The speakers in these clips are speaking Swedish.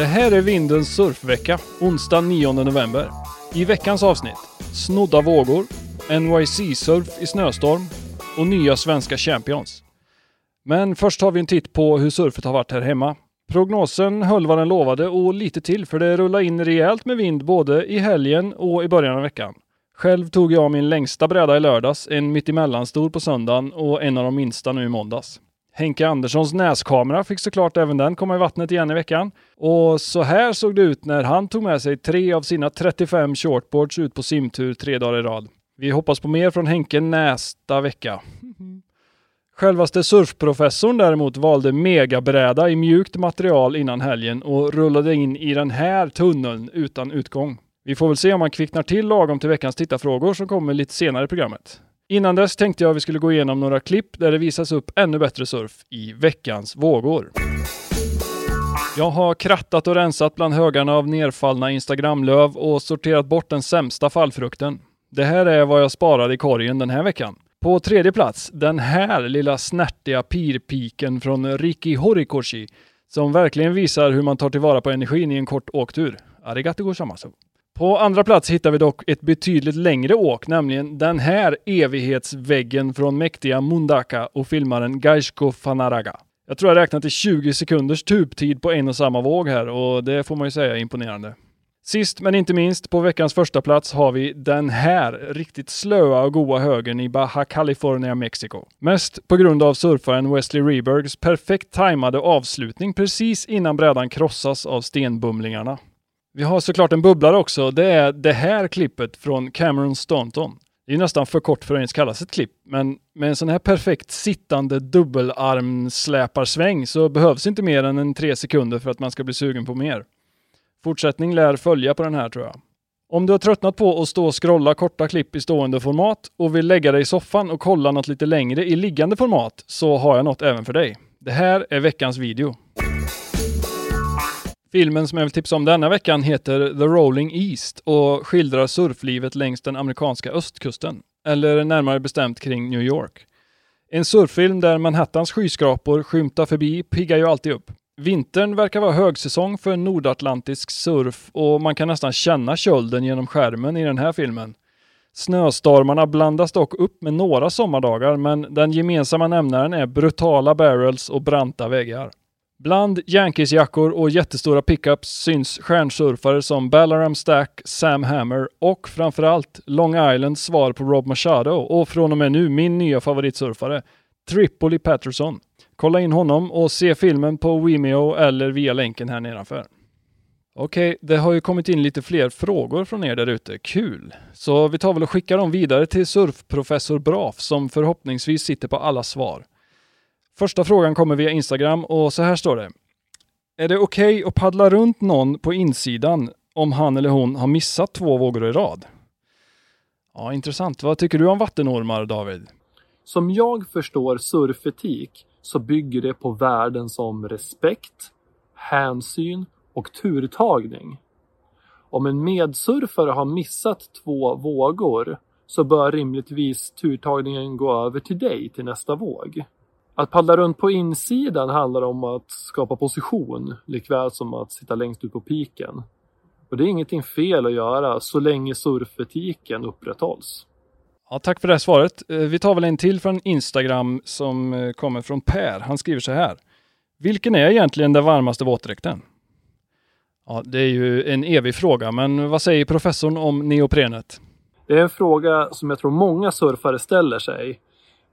Det här är Vindens surfvecka, onsdag 9 november. I veckans avsnitt, snodda vågor, NYC-surf i snöstorm och nya svenska champions. Men först har vi en titt på hur surfet har varit här hemma. Prognosen höll vad den lovade och lite till för det rullade in rejält med vind både i helgen och i början av veckan. Själv tog jag min längsta bräda i lördags, en mittemellan-stor på söndagen och en av de minsta nu i måndags. Henke Anderssons näskamera fick såklart även den komma i vattnet igen i veckan. Och så här såg det ut när han tog med sig tre av sina 35 shortboards ut på simtur tre dagar i rad. Vi hoppas på mer från Henke nästa vecka. Självaste surfprofessorn däremot valde megabräda i mjukt material innan helgen och rullade in i den här tunneln utan utgång. Vi får väl se om han kvicknar till lagom till veckans tittarfrågor som kommer lite senare i programmet. Innan dess tänkte jag vi skulle gå igenom några klipp där det visas upp ännu bättre surf i veckans vågor. Jag har krattat och rensat bland högarna av nerfallna Instagramlöv och sorterat bort den sämsta fallfrukten. Det här är vad jag sparade i korgen den här veckan. På tredje plats, den här lilla snärtiga pirpiken från Riki Horikoshi som verkligen visar hur man tar tillvara på energin i en kort åktur. Arigato gozaimasu. På andra plats hittar vi dock ett betydligt längre åk, nämligen den här evighetsväggen från mäktiga Mundaka och filmaren Gaishko Fanaraga. Jag tror jag räknat till 20 sekunders tubtid på en och samma våg här och det får man ju säga är imponerande. Sist men inte minst, på veckans första plats har vi den här riktigt slöa och goa högen i Baja California, Mexiko. Mest på grund av surfaren Wesley Rebergs perfekt tajmade avslutning precis innan brädan krossas av stenbumlingarna. Vi har såklart en bubblare också. Det är det här klippet från Cameron Staunton. Det är nästan för kort för att ens kallas ett klipp, men med en sån här perfekt sittande dubbelarmsläparsväng så behövs inte mer än en tre sekunder för att man ska bli sugen på mer. Fortsättning lär följa på den här tror jag. Om du har tröttnat på att stå och scrolla korta klipp i stående format och vill lägga dig i soffan och kolla något lite längre i liggande format så har jag något även för dig. Det här är veckans video. Filmen som jag vill tipsa om denna veckan heter The Rolling East och skildrar surflivet längs den amerikanska östkusten, eller närmare bestämt kring New York. En surffilm där Manhattans skyskrapor skymtar förbi piggar ju alltid upp. Vintern verkar vara högsäsong för nordatlantisk surf och man kan nästan känna kölden genom skärmen i den här filmen. Snöstormarna blandas dock upp med några sommardagar men den gemensamma nämnaren är brutala barrels och branta väggar. Bland Yankees-jackor och jättestora pickups syns stjärnsurfare som Ballaram Stack, Sam Hammer och framförallt Long Islands svar på Rob Machado och från och med nu min nya favoritsurfare, Tripoli Patterson. Kolla in honom och se filmen på Vimeo eller via länken här nedanför. Okej, det har ju kommit in lite fler frågor från er där ute. Kul! Så vi tar väl och skickar dem vidare till surfprofessor Braf som förhoppningsvis sitter på alla svar. Första frågan kommer via Instagram och så här står det. Är det okej okay att paddla runt någon på insidan om han eller hon har missat två vågor i rad? Ja, intressant. Vad tycker du om vattenormar, David? Som jag förstår surfetik så bygger det på värden som respekt, hänsyn och turtagning. Om en medsurfare har missat två vågor så bör rimligtvis turtagningen gå över till dig till nästa våg. Att paddla runt på insidan handlar om att skapa position likväl som att sitta längst ut på piken. Och det är ingenting fel att göra så länge surfetiken upprätthålls. Ja, tack för det här svaret. Eh, vi tar väl en till från Instagram som eh, kommer från Per. Han skriver så här. Vilken är egentligen den varmaste våtdräkten? Ja, det är ju en evig fråga, men vad säger professorn om neoprenet? Det är en fråga som jag tror många surfare ställer sig.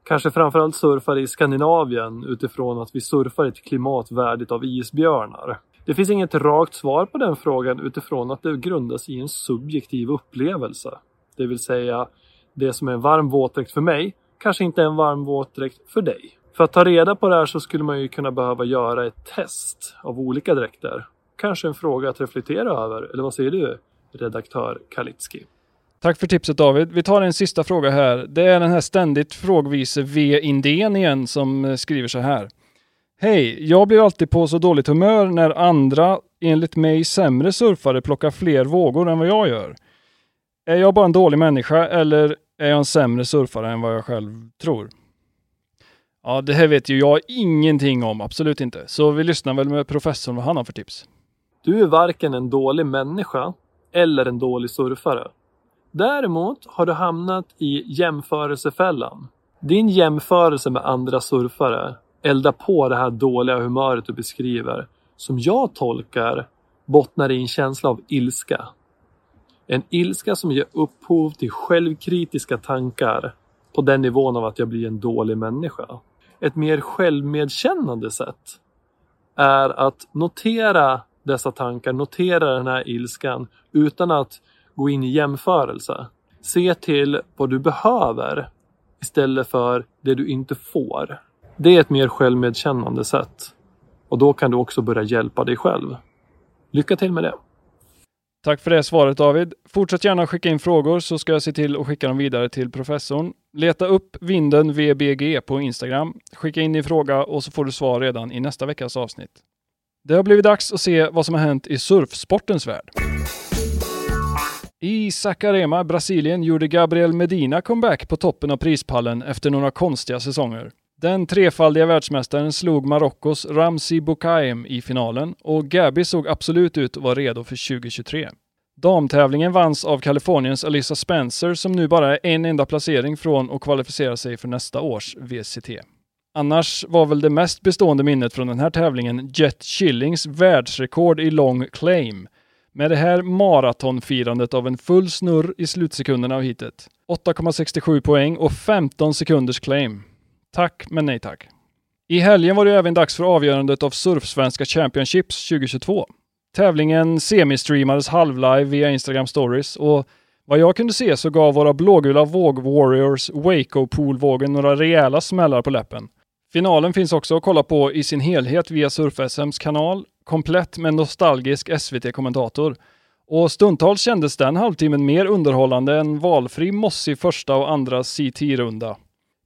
Kanske framförallt surfare i Skandinavien utifrån att vi surfar i ett klimat värdigt av isbjörnar. Det finns inget rakt svar på den frågan utifrån att det grundas i en subjektiv upplevelse. Det vill säga, det som är en varm våtdräkt för mig kanske inte är en varm våtdräkt för dig. För att ta reda på det här så skulle man ju kunna behöva göra ett test av olika dräkter. Kanske en fråga att reflektera över, eller vad säger du, redaktör Kalitski? Tack för tipset David. Vi tar en sista fråga här. Det är den här ständigt frågvise V. Indén igen som eh, skriver så här. Hej, jag blir alltid på så dåligt humör när andra, enligt mig sämre surfare, plockar fler vågor än vad jag gör. Är jag bara en dålig människa eller är jag en sämre surfare än vad jag själv tror? Ja, det här vet ju jag ingenting om, absolut inte. Så vi lyssnar väl med professorn vad han har för tips. Du är varken en dålig människa eller en dålig surfare. Däremot har du hamnat i jämförelsefällan. Din jämförelse med andra surfare eldar på det här dåliga humöret du beskriver som jag tolkar bottnar i en känsla av ilska. En ilska som ger upphov till självkritiska tankar på den nivån av att jag blir en dålig människa. Ett mer självmedkännande sätt är att notera dessa tankar, notera den här ilskan utan att gå in i jämförelse. Se till vad du behöver istället för det du inte får. Det är ett mer självmedkännande sätt. Och då kan du också börja hjälpa dig själv. Lycka till med det! Tack för det svaret David. Fortsätt gärna skicka in frågor så ska jag se till att skicka dem vidare till professorn. Leta upp vinden VBG på Instagram. Skicka in din fråga och så får du svar redan i nästa veckas avsnitt. Det har blivit dags att se vad som har hänt i surfsportens värld. I Sacarema, Brasilien, gjorde Gabriel Medina comeback på toppen av prispallen efter några konstiga säsonger. Den trefaldiga världsmästaren slog Marockos Ramzi Boukaim i finalen och Gabi såg absolut ut att vara redo för 2023. Damtävlingen vanns av Kaliforniens Alyssa Spencer som nu bara är en enda placering från att kvalificera sig för nästa års VCT. Annars var väl det mest bestående minnet från den här tävlingen Jet Chillings världsrekord i long claim. Med det här maratonfirandet av en full snurr i slutsekunderna av hitet. 8,67 poäng och 15 sekunders claim. Tack, men nej tack. I helgen var det även dags för avgörandet av Surfsvenska Championships 2022. Tävlingen semistreamades halvlive via Instagram stories och vad jag kunde se så gav våra blågula våg-warriors Waco poolvågen några rejäla smällar på läppen. Finalen finns också att kolla på i sin helhet via Surf-SMs kanal, komplett med nostalgisk SVT-kommentator. Och stundtals kändes den halvtimmen mer underhållande än valfri mossig första och andra CT-runda.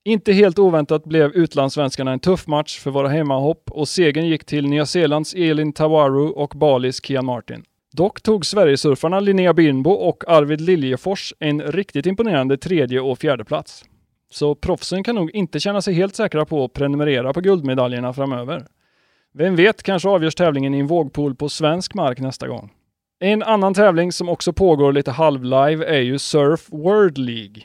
Inte helt oväntat blev utlandssvenskarna en tuff match för våra hemmahopp och segern gick till Nya Zeelands Elin Tawaru och Balis Kian Martin. Dock tog Sverigesurfarna Linnea Birnbo och Arvid Liljefors en riktigt imponerande tredje och fjärde plats. Så proffsen kan nog inte känna sig helt säkra på att prenumerera på guldmedaljerna framöver. Vem vet, kanske avgörs tävlingen i en vågpool på svensk mark nästa gång. En annan tävling som också pågår lite halvlive är ju Surf World League.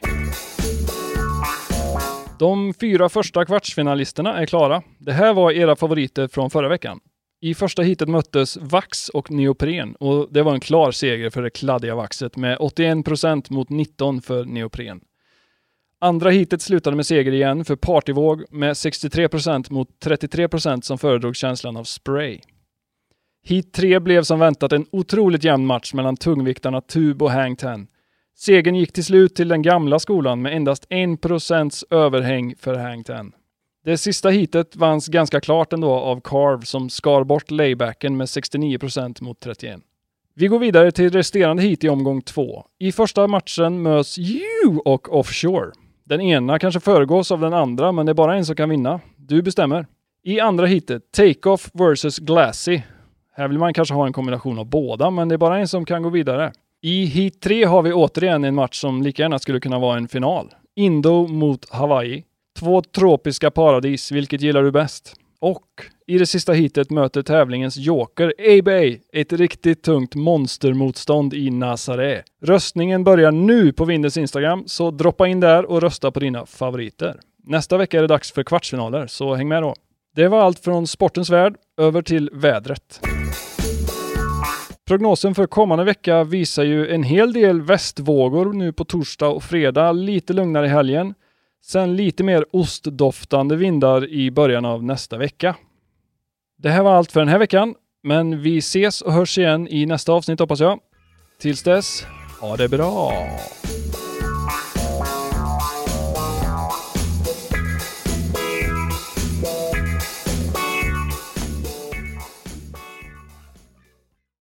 De fyra första kvartsfinalisterna är klara. Det här var era favoriter från förra veckan. I första heatet möttes vax och neopren och det var en klar seger för det kladdiga vaxet med 81% mot 19 för neopren. Andra heatet slutade med seger igen för partyvåg med 63% mot 33% som föredrog känslan av spray. Heat 3 blev som väntat en otroligt jämn match mellan tungviktarna Tube och Hang Ten. Segern gick till slut till den gamla skolan med endast 1% överhäng för Hang Ten. Det sista heatet vanns ganska klart ändå av Carve som skar bort laybacken med 69% mot 31. Vi går vidare till resterande heat i omgång två. I första matchen möts You och Offshore. Den ena kanske föregås av den andra, men det är bara en som kan vinna. Du bestämmer. I andra heatet, Takeoff vs Glassy. Här vill man kanske ha en kombination av båda, men det är bara en som kan gå vidare. I Heat 3 har vi återigen en match som lika gärna skulle kunna vara en final. Indo mot Hawaii. Två tropiska paradis, vilket gillar du bäst? Och i det sista heatet möter tävlingens joker A-Bay ett riktigt tungt monstermotstånd i Nazaré. Röstningen börjar nu på Vindens Instagram, så droppa in där och rösta på dina favoriter. Nästa vecka är det dags för kvartsfinaler, så häng med då. Det var allt från sportens värld, över till vädret. Prognosen för kommande vecka visar ju en hel del västvågor nu på torsdag och fredag, lite lugnare i helgen. Sen lite mer ostdoftande vindar i början av nästa vecka. Det här var allt för den här veckan, men vi ses och hörs igen i nästa avsnitt hoppas jag. Tills dess, ha det bra!